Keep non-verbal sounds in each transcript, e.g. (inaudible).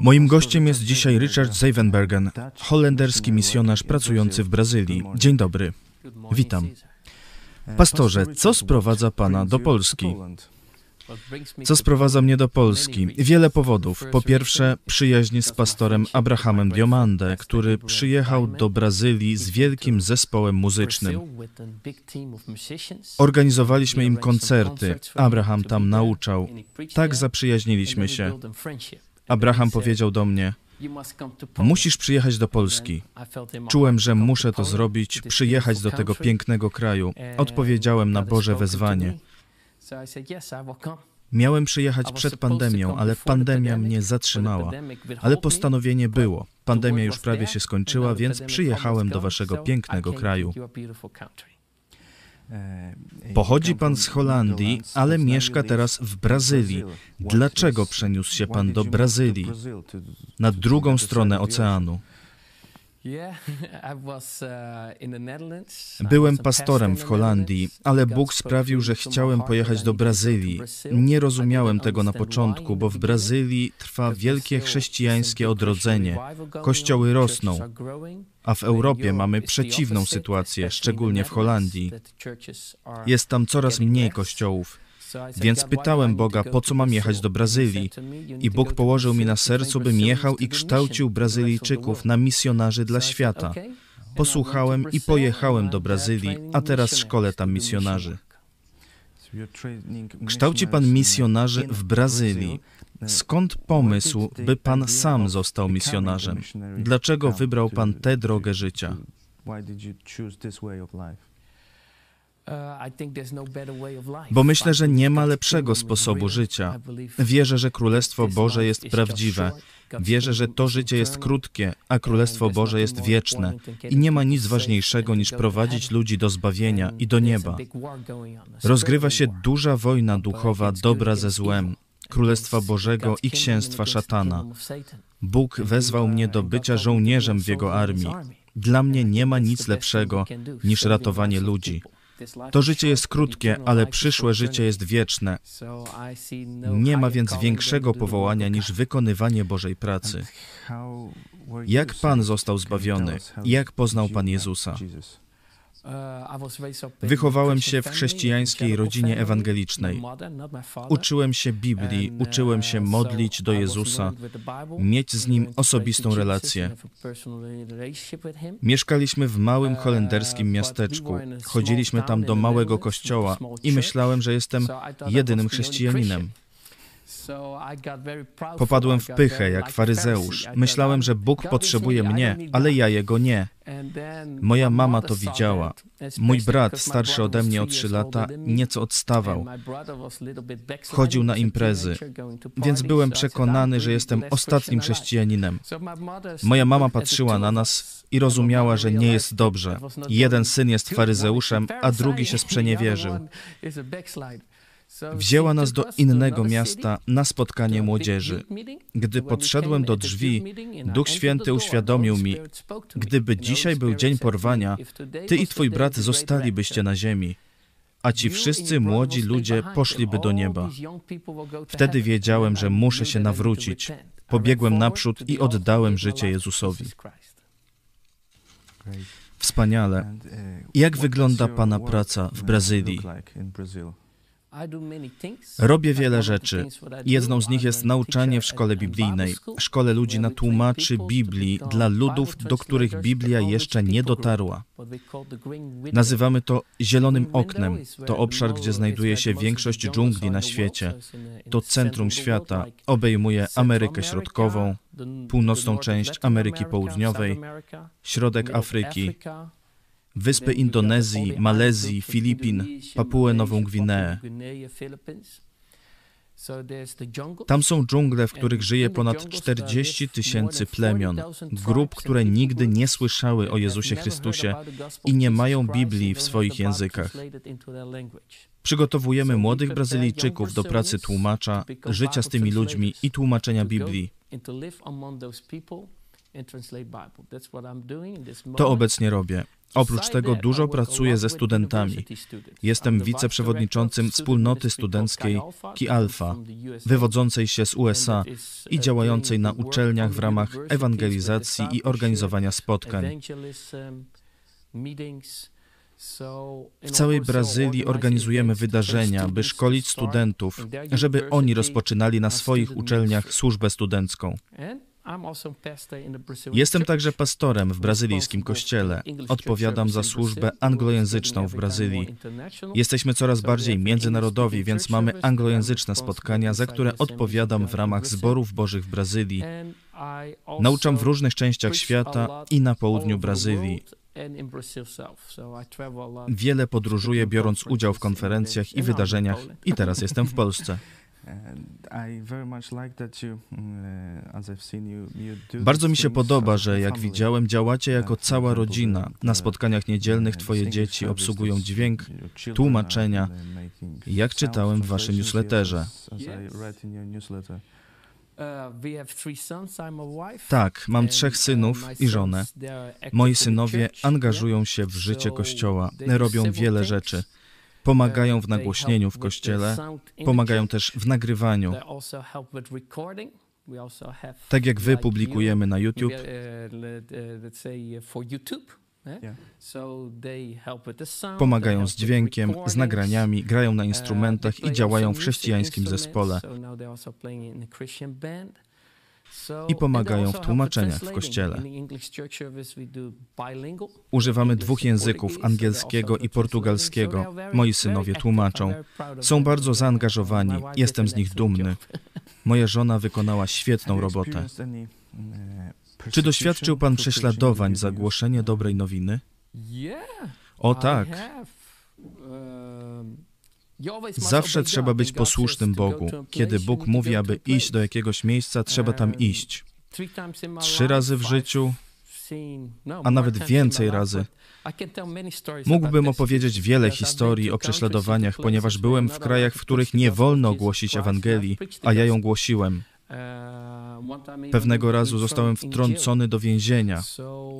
Moim gościem jest dzisiaj Richard Zevenbergen, holenderski misjonarz pracujący w Brazylii. Dzień dobry. Witam. Pastorze, co sprowadza Pana do Polski? Co sprowadza mnie do Polski? Wiele powodów. Po pierwsze, przyjaźń z pastorem Abrahamem Diomande, który przyjechał do Brazylii z wielkim zespołem muzycznym. Organizowaliśmy im koncerty. Abraham tam nauczał. Tak zaprzyjaźniliśmy się. Abraham powiedział do mnie: Musisz przyjechać do Polski. Czułem, że muszę to zrobić, przyjechać do tego pięknego kraju. Odpowiedziałem na Boże wezwanie. Miałem przyjechać przed pandemią, ale pandemia mnie zatrzymała. Ale postanowienie było. Pandemia już prawie się skończyła, więc przyjechałem do waszego pięknego kraju. Pochodzi pan z Holandii, ale mieszka teraz w Brazylii. Dlaczego przeniósł się pan do Brazylii, na drugą stronę oceanu? Byłem pastorem w Holandii, ale Bóg sprawił, że chciałem pojechać do Brazylii. Nie rozumiałem tego na początku, bo w Brazylii trwa wielkie chrześcijańskie odrodzenie. Kościoły rosną, a w Europie mamy przeciwną sytuację, szczególnie w Holandii. Jest tam coraz mniej kościołów. Więc pytałem Boga, po co mam jechać do Brazylii. I Bóg położył mi na sercu, bym jechał i kształcił Brazylijczyków na misjonarzy dla świata. Posłuchałem i pojechałem do Brazylii, a teraz szkolę tam misjonarzy. Kształci Pan misjonarzy w Brazylii. Skąd pomysł, by Pan sam został misjonarzem? Dlaczego wybrał Pan tę drogę życia? Bo myślę, że nie ma lepszego sposobu życia. Wierzę, że Królestwo Boże jest prawdziwe. Wierzę, że to życie jest krótkie, a Królestwo Boże jest wieczne i nie ma nic ważniejszego niż prowadzić ludzi do zbawienia i do nieba. Rozgrywa się duża wojna duchowa dobra ze złem, Królestwa Bożego i księstwa szatana. Bóg wezwał mnie do bycia żołnierzem w Jego armii. Dla mnie nie ma nic lepszego niż ratowanie ludzi. To życie jest krótkie, ale przyszłe życie jest wieczne. Nie ma więc większego powołania niż wykonywanie Bożej pracy. Jak Pan został zbawiony? Jak poznał Pan Jezusa? Wychowałem się w chrześcijańskiej rodzinie ewangelicznej. Uczyłem się Biblii, uczyłem się modlić do Jezusa, mieć z Nim osobistą relację. Mieszkaliśmy w małym holenderskim miasteczku. Chodziliśmy tam do małego kościoła i myślałem, że jestem jedynym chrześcijaninem. Popadłem w pychę jak faryzeusz. Myślałem, że Bóg potrzebuje mnie, ale ja Jego nie. Moja mama to widziała. Mój brat, starszy ode mnie o trzy lata, nieco odstawał. Chodził na imprezy, więc byłem przekonany, że jestem ostatnim chrześcijaninem. Moja mama patrzyła na nas i rozumiała, że nie jest dobrze. Jeden syn jest faryzeuszem, a drugi się sprzeniewierzył. Wzięła nas do innego miasta na spotkanie młodzieży. Gdy podszedłem do drzwi, Duch Święty uświadomił mi, gdyby dzisiaj był dzień porwania, ty i twój brat zostalibyście na ziemi, a ci wszyscy młodzi ludzie poszliby do nieba. Wtedy wiedziałem, że muszę się nawrócić. Pobiegłem naprzód i oddałem życie Jezusowi. Wspaniale. Jak wygląda Pana praca w Brazylii? Robię wiele rzeczy. Jedną z nich jest nauczanie w szkole biblijnej, szkole ludzi na tłumaczy Biblii dla ludów, do których Biblia jeszcze nie dotarła. Nazywamy to zielonym oknem. To obszar, gdzie znajduje się większość dżungli na świecie. To centrum świata. Obejmuje Amerykę Środkową, północną część Ameryki Południowej, środek Afryki, wyspy Indonezji, Malezji, Filipin, Papuę Nową Gwineę. Tam są dżungle, w których żyje ponad 40 tysięcy plemion, grup, które nigdy nie słyszały o Jezusie Chrystusie i nie mają Biblii w swoich językach. Przygotowujemy młodych Brazylijczyków do pracy tłumacza, życia z tymi ludźmi i tłumaczenia Biblii. To obecnie robię. Oprócz tego dużo pracuję ze studentami. Jestem wiceprzewodniczącym wspólnoty studenckiej Ki Alpha, wywodzącej się z USA i działającej na uczelniach w ramach ewangelizacji i organizowania spotkań. W całej Brazylii organizujemy wydarzenia, by szkolić studentów, żeby oni rozpoczynali na swoich uczelniach służbę studencką. Jestem także pastorem w brazylijskim kościele. Odpowiadam za służbę anglojęzyczną w Brazylii. Jesteśmy coraz bardziej międzynarodowi, więc mamy anglojęzyczne spotkania, za które odpowiadam w ramach zborów Bożych w Brazylii. Nauczam w różnych częściach świata i na południu Brazylii. Wiele podróżuję, biorąc udział w konferencjach i wydarzeniach, i teraz jestem w Polsce. (laughs) Bardzo mi się podoba, że jak widziałem, działacie jako cała rodzina. Na spotkaniach niedzielnych Twoje dzieci obsługują dźwięk, tłumaczenia, jak czytałem w Waszym newsletterze. Tak, mam trzech synów i żonę. Moi synowie angażują się w życie Kościoła, robią wiele rzeczy. Pomagają w nagłośnieniu w kościele, pomagają też w nagrywaniu. Tak jak wy publikujemy na YouTube. Pomagają z dźwiękiem, z nagraniami, grają na instrumentach i działają w chrześcijańskim zespole i pomagają w tłumaczeniach w kościele. Używamy dwóch języków, angielskiego i portugalskiego. Moi synowie tłumaczą. Są bardzo zaangażowani. Jestem z nich dumny. Moja żona wykonała (laughs) świetną robotę. Czy doświadczył Pan prześladowań za głoszenie dobrej nowiny? O tak. Zawsze trzeba być posłusznym Bogu. Kiedy Bóg mówi, aby iść do jakiegoś miejsca, trzeba tam iść. Trzy razy w życiu, a nawet więcej razy. Mógłbym opowiedzieć wiele historii o prześladowaniach, ponieważ byłem w krajach, w których nie wolno głosić Ewangelii, a ja ją głosiłem. Pewnego razu zostałem wtrącony do więzienia,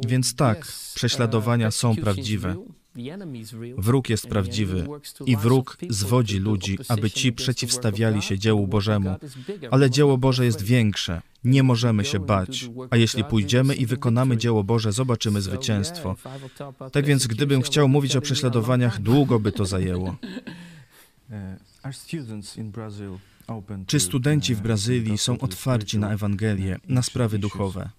więc tak, prześladowania są prawdziwe. Wróg jest prawdziwy i wróg zwodzi ludzi, aby ci przeciwstawiali się dziełu Bożemu. Ale dzieło Boże jest większe. Nie możemy się bać. A jeśli pójdziemy i wykonamy dzieło Boże, zobaczymy zwycięstwo. Tak więc, gdybym chciał mówić o prześladowaniach, długo by to zajęło. Czy studenci w Brazylii są otwarci na Ewangelię, na sprawy duchowe?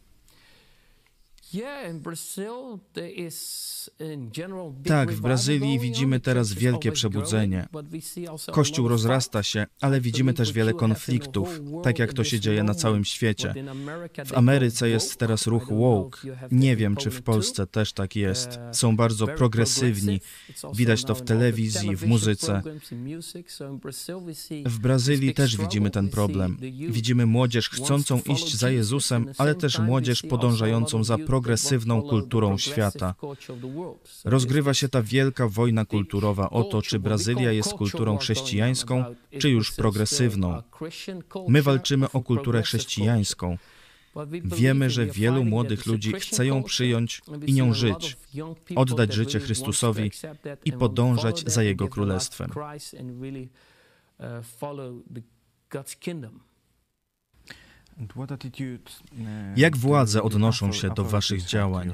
Tak, w Brazylii widzimy teraz wielkie przebudzenie. Kościół rozrasta się, ale widzimy też wiele konfliktów, tak jak to się dzieje na całym świecie. W Ameryce jest teraz ruch woke. Nie wiem, czy w Polsce też tak jest. Uh, Są bardzo progresywni. Widać to w telewizji, w muzyce. W Brazylii też widzimy ten problem. Widzimy młodzież chcącą iść za Jezusem, ale też młodzież podążającą za progresywną kulturą świata. Rozgrywa się ta wielka wojna kulturowa o to, czy Brazylia jest kulturą chrześcijańską, czy już progresywną. My walczymy o kulturę chrześcijańską. Wiemy, że wielu młodych ludzi chce ją przyjąć i nią żyć, oddać życie Chrystusowi i podążać za Jego królestwem. Jak władze odnoszą się do Waszych działań?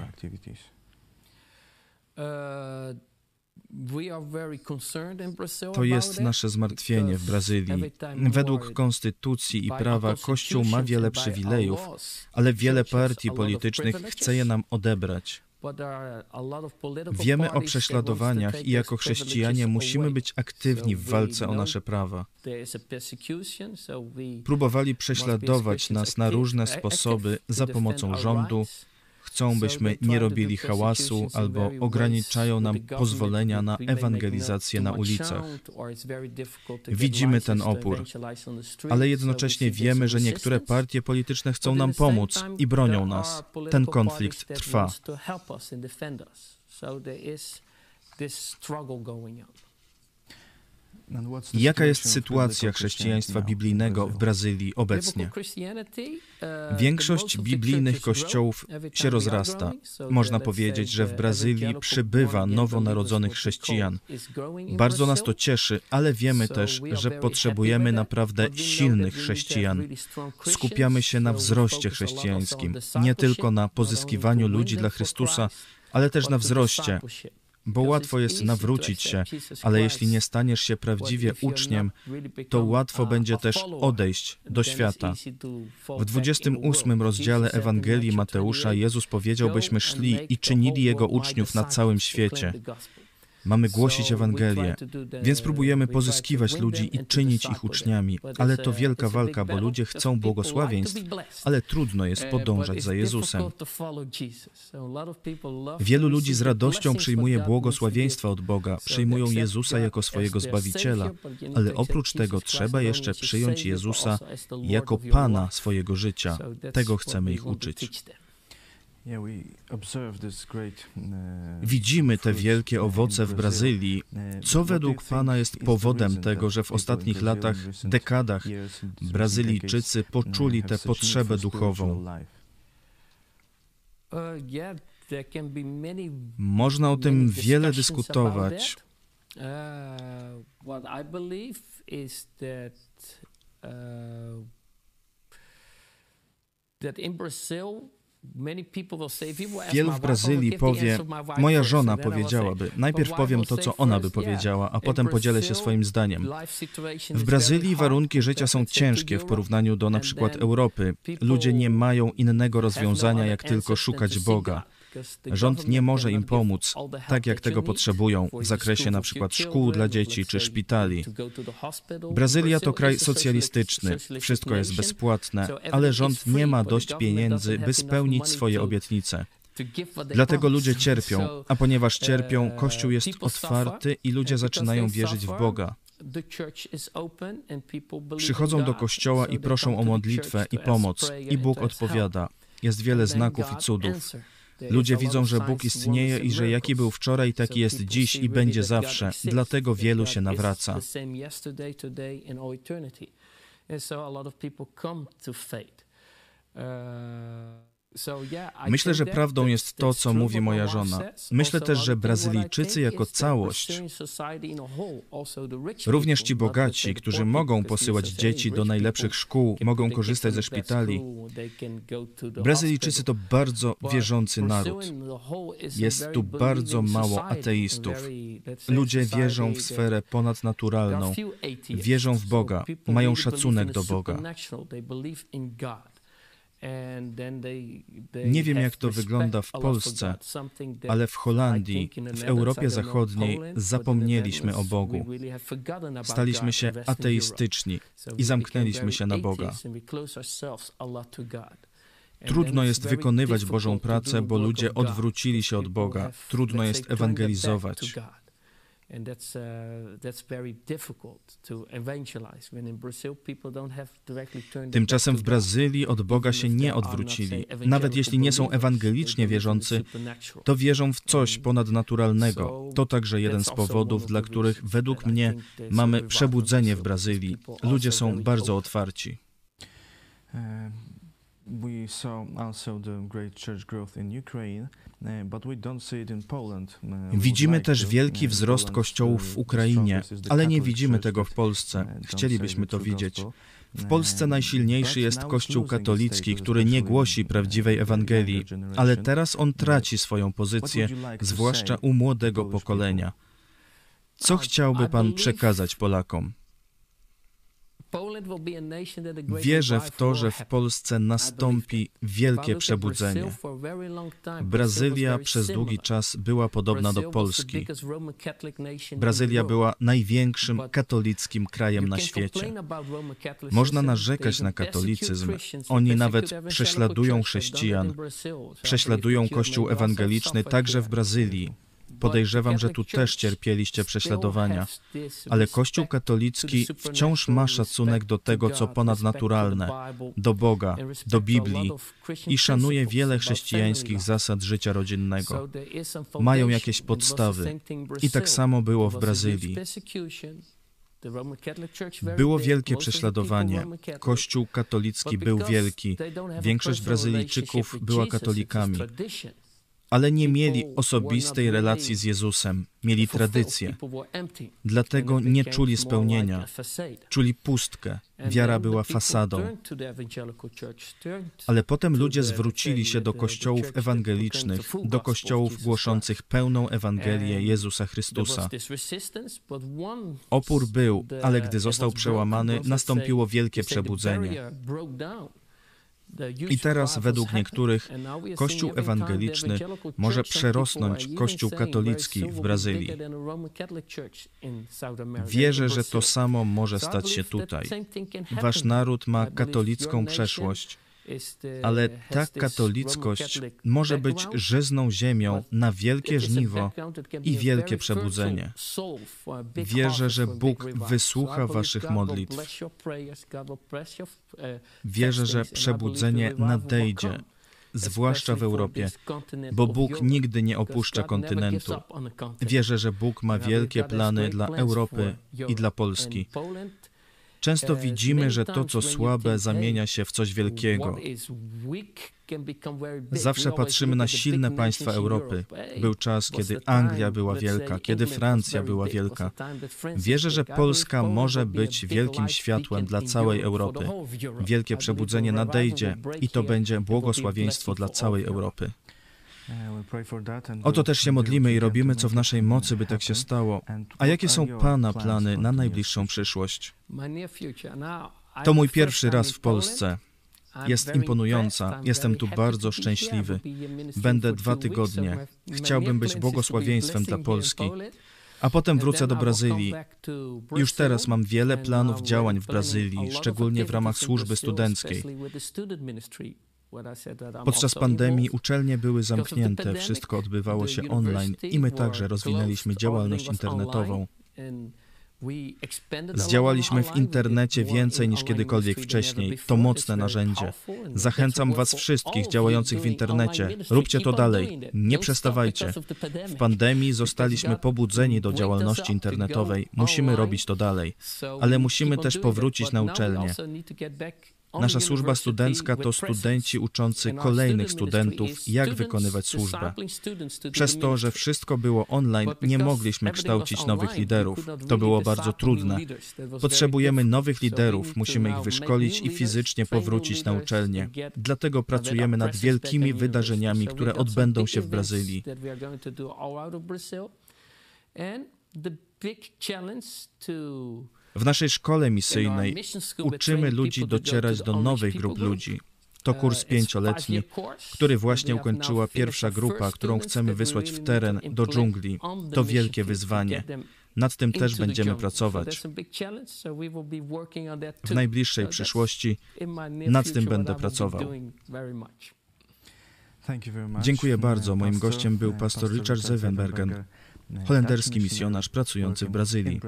To jest nasze zmartwienie w Brazylii. Według konstytucji i prawa Kościół ma wiele przywilejów, ale wiele partii politycznych chce je nam odebrać. Wiemy o prześladowaniach i jako chrześcijanie musimy być aktywni w walce o nasze prawa. Próbowali prześladować nas na różne sposoby za pomocą rządu, chcą, byśmy nie robili hałasu albo ograniczają nam pozwolenia na ewangelizację na ulicach. Widzimy ten opór, ale jednocześnie wiemy, że niektóre partie polityczne chcą nam pomóc i bronią nas. Ten konflikt trwa. Jaka jest sytuacja chrześcijaństwa biblijnego w Brazylii obecnie? Większość biblijnych kościołów się rozrasta. Można powiedzieć, że w Brazylii przybywa nowonarodzonych chrześcijan. Bardzo nas to cieszy, ale wiemy też, że potrzebujemy naprawdę silnych chrześcijan. Skupiamy się na wzroście chrześcijańskim, nie tylko na pozyskiwaniu ludzi dla Chrystusa, ale też na wzroście. Bo łatwo jest nawrócić się, ale jeśli nie staniesz się prawdziwie uczniem, to łatwo będzie też odejść do świata. W 28 rozdziale Ewangelii Mateusza Jezus powiedział, byśmy szli i czynili Jego uczniów na całym świecie. Mamy głosić Ewangelię, więc próbujemy pozyskiwać ludzi i czynić ich uczniami, ale to wielka walka, bo ludzie chcą błogosławieństw, ale trudno jest podążać za Jezusem. Wielu ludzi z radością przyjmuje błogosławieństwa od Boga, przyjmują Jezusa jako swojego Zbawiciela, ale oprócz tego trzeba jeszcze przyjąć Jezusa jako Pana swojego życia. Tego chcemy ich uczyć. Uh, Widzimy te wielkie owoce w Brazylii. Uh, Co według Pana jest powodem tego, że w ostatnich latach, dekadach Brazylijczycy poczuli tę potrzebę duchową? Uh, Można o tym wiele dyskutować. What I believe is that that in Brazil Wielu w Brazylii powie, moja żona powiedziałaby, najpierw powiem to, co ona by powiedziała, a potem podzielę się swoim zdaniem. W Brazylii warunki życia są ciężkie w porównaniu do na przykład Europy. Ludzie nie mają innego rozwiązania, jak tylko szukać Boga. Rząd nie może im pomóc tak, jak tego potrzebują w zakresie na przykład szkół dla dzieci czy szpitali. Brazylia to kraj socjalistyczny, wszystko jest bezpłatne, ale rząd nie ma dość pieniędzy, by spełnić swoje obietnice. Dlatego ludzie cierpią, a ponieważ cierpią, Kościół jest otwarty i ludzie zaczynają wierzyć w Boga. Przychodzą do kościoła i proszą o modlitwę i pomoc, i Bóg odpowiada. Jest wiele znaków i cudów. Ludzie widzą, że Bóg istnieje i że jaki był wczoraj, taki jest dziś i będzie zawsze. Dlatego wielu się nawraca. Myślę, że prawdą jest to, co mówi moja żona. Myślę też, że Brazylijczycy jako całość, również ci bogaci, którzy mogą posyłać dzieci do najlepszych szkół, mogą korzystać ze szpitali. Brazylijczycy to bardzo wierzący naród. Jest tu bardzo mało ateistów. Ludzie wierzą w sferę ponadnaturalną, wierzą w Boga, mają szacunek do Boga. Nie wiem, jak to wygląda w Polsce, ale w Holandii, w Europie Zachodniej zapomnieliśmy o Bogu. Staliśmy się ateistyczni i zamknęliśmy się na Boga. Trudno jest wykonywać Bożą pracę, bo ludzie odwrócili się od Boga. Trudno jest ewangelizować. And that's, uh, that's very difficult to evangelize. When in Brazil people don't have directly turned Tymczasem w Brazylii od Boga się nie odwrócili. Nawet jeśli nie są ewangelicznie wierzący, to wierzą w coś ponadnaturalnego. To także jeden z powodów, dla których według mnie mamy przebudzenie w Brazylii. Ludzie są bardzo otwarci. We saw also the great church growth in Ukraine. Widzimy też wielki wzrost kościołów w Ukrainie, ale nie widzimy tego w Polsce. Chcielibyśmy to widzieć. W Polsce najsilniejszy jest Kościół katolicki, który nie głosi prawdziwej Ewangelii, ale teraz on traci swoją pozycję, zwłaszcza u młodego pokolenia. Co chciałby Pan przekazać Polakom? Wierzę w to, że w Polsce nastąpi wielkie przebudzenie. Brazylia przez długi czas była podobna do Polski. Brazylia była największym katolickim krajem na świecie. Można narzekać na katolicyzm. Oni nawet prześladują chrześcijan, prześladują Kościół ewangeliczny także w Brazylii. Podejrzewam, że tu też cierpieliście prześladowania, ale Kościół katolicki wciąż ma szacunek do tego, co ponadnaturalne, do Boga, do Biblii. i szanuje wiele chrześcijańskich zasad życia rodzinnego. Mają jakieś podstawy. I tak samo było w Brazylii. Było wielkie prześladowanie. Kościół katolicki był wielki. Większość Brazylijczyków była katolikami ale nie mieli osobistej relacji z Jezusem, mieli tradycję. Dlatego nie czuli spełnienia, czuli pustkę. Wiara była fasadą. Ale potem ludzie zwrócili się do kościołów ewangelicznych, do kościołów głoszących pełną Ewangelię Jezusa Chrystusa. Opór był, ale gdy został przełamany, nastąpiło wielkie przebudzenie. I teraz, według niektórych, Kościół ewangeliczny może przerosnąć Kościół katolicki w Brazylii. Wierzę, że to samo może stać się tutaj. Wasz naród ma katolicką przeszłość ale ta katolickość może być żyzną ziemią na wielkie żniwo i wielkie przebudzenie. Wierzę, że Bóg wysłucha Waszych modlitw. Wierzę, że przebudzenie nadejdzie, zwłaszcza w Europie, bo Bóg nigdy nie opuszcza kontynentu. Wierzę, że Bóg ma wielkie plany dla Europy i dla Polski. Często widzimy, że to, co słabe, zamienia się w coś wielkiego. Zawsze patrzymy na silne państwa Europy. Był czas, kiedy Anglia była wielka, kiedy Francja była wielka. Wierzę, że Polska może być wielkim światłem dla całej Europy. Wielkie przebudzenie nadejdzie i to będzie błogosławieństwo dla całej Europy. O to też się modlimy i robimy, co w naszej mocy, by tak się stało. A jakie są Pana plany na najbliższą przyszłość? To mój pierwszy raz w Polsce. Jest imponująca. Jestem tu bardzo szczęśliwy. Będę dwa tygodnie. Chciałbym być błogosławieństwem dla Polski. A potem wrócę do Brazylii. Już teraz mam wiele planów działań w Brazylii, szczególnie w ramach służby studenckiej. Podczas pandemii uczelnie były zamknięte, wszystko odbywało się online i my także rozwinęliśmy działalność internetową. Zdziałaliśmy w internecie więcej niż kiedykolwiek wcześniej. To mocne narzędzie. Zachęcam Was wszystkich działających w internecie. Róbcie to dalej. Nie przestawajcie. W pandemii zostaliśmy pobudzeni do działalności internetowej. Musimy robić to dalej. Ale musimy też powrócić na uczelnię. Nasza służba studencka to studenci uczący kolejnych studentów, jak wykonywać służbę. Przez to, że wszystko było online, nie mogliśmy kształcić nowych liderów. To było bardzo trudne. Potrzebujemy nowych liderów, musimy ich wyszkolić i fizycznie powrócić na uczelnię. Dlatego pracujemy nad wielkimi wydarzeniami, które odbędą się w Brazylii. the big challenge to w naszej szkole misyjnej uczymy ludzi docierać do nowych grup ludzi. To uh, kurs pięcioletni, który właśnie ukończyła pierwsza grupa, którą chcemy wysłać w teren, do dżungli. To wielkie wyzwanie. Nad tym też będziemy pracować. W najbliższej przyszłości nad tym będę pracował. Dziękuję bardzo. Moim gościem był pastor Richard Zevenbergen holenderski misjonarz pracujący w Brazylii.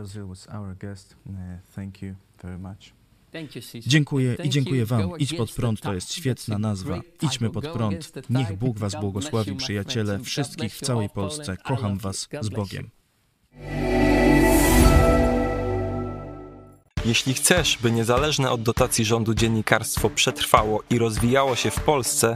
Dziękuję i dziękuję Wam. Idź pod prąd to jest świetna nazwa. Idźmy pod prąd. Niech Bóg Was błogosławi, przyjaciele, wszystkich w całej Polsce. Kocham Was z Bogiem. Jeśli chcesz, by niezależne od dotacji rządu dziennikarstwo przetrwało i rozwijało się w Polsce,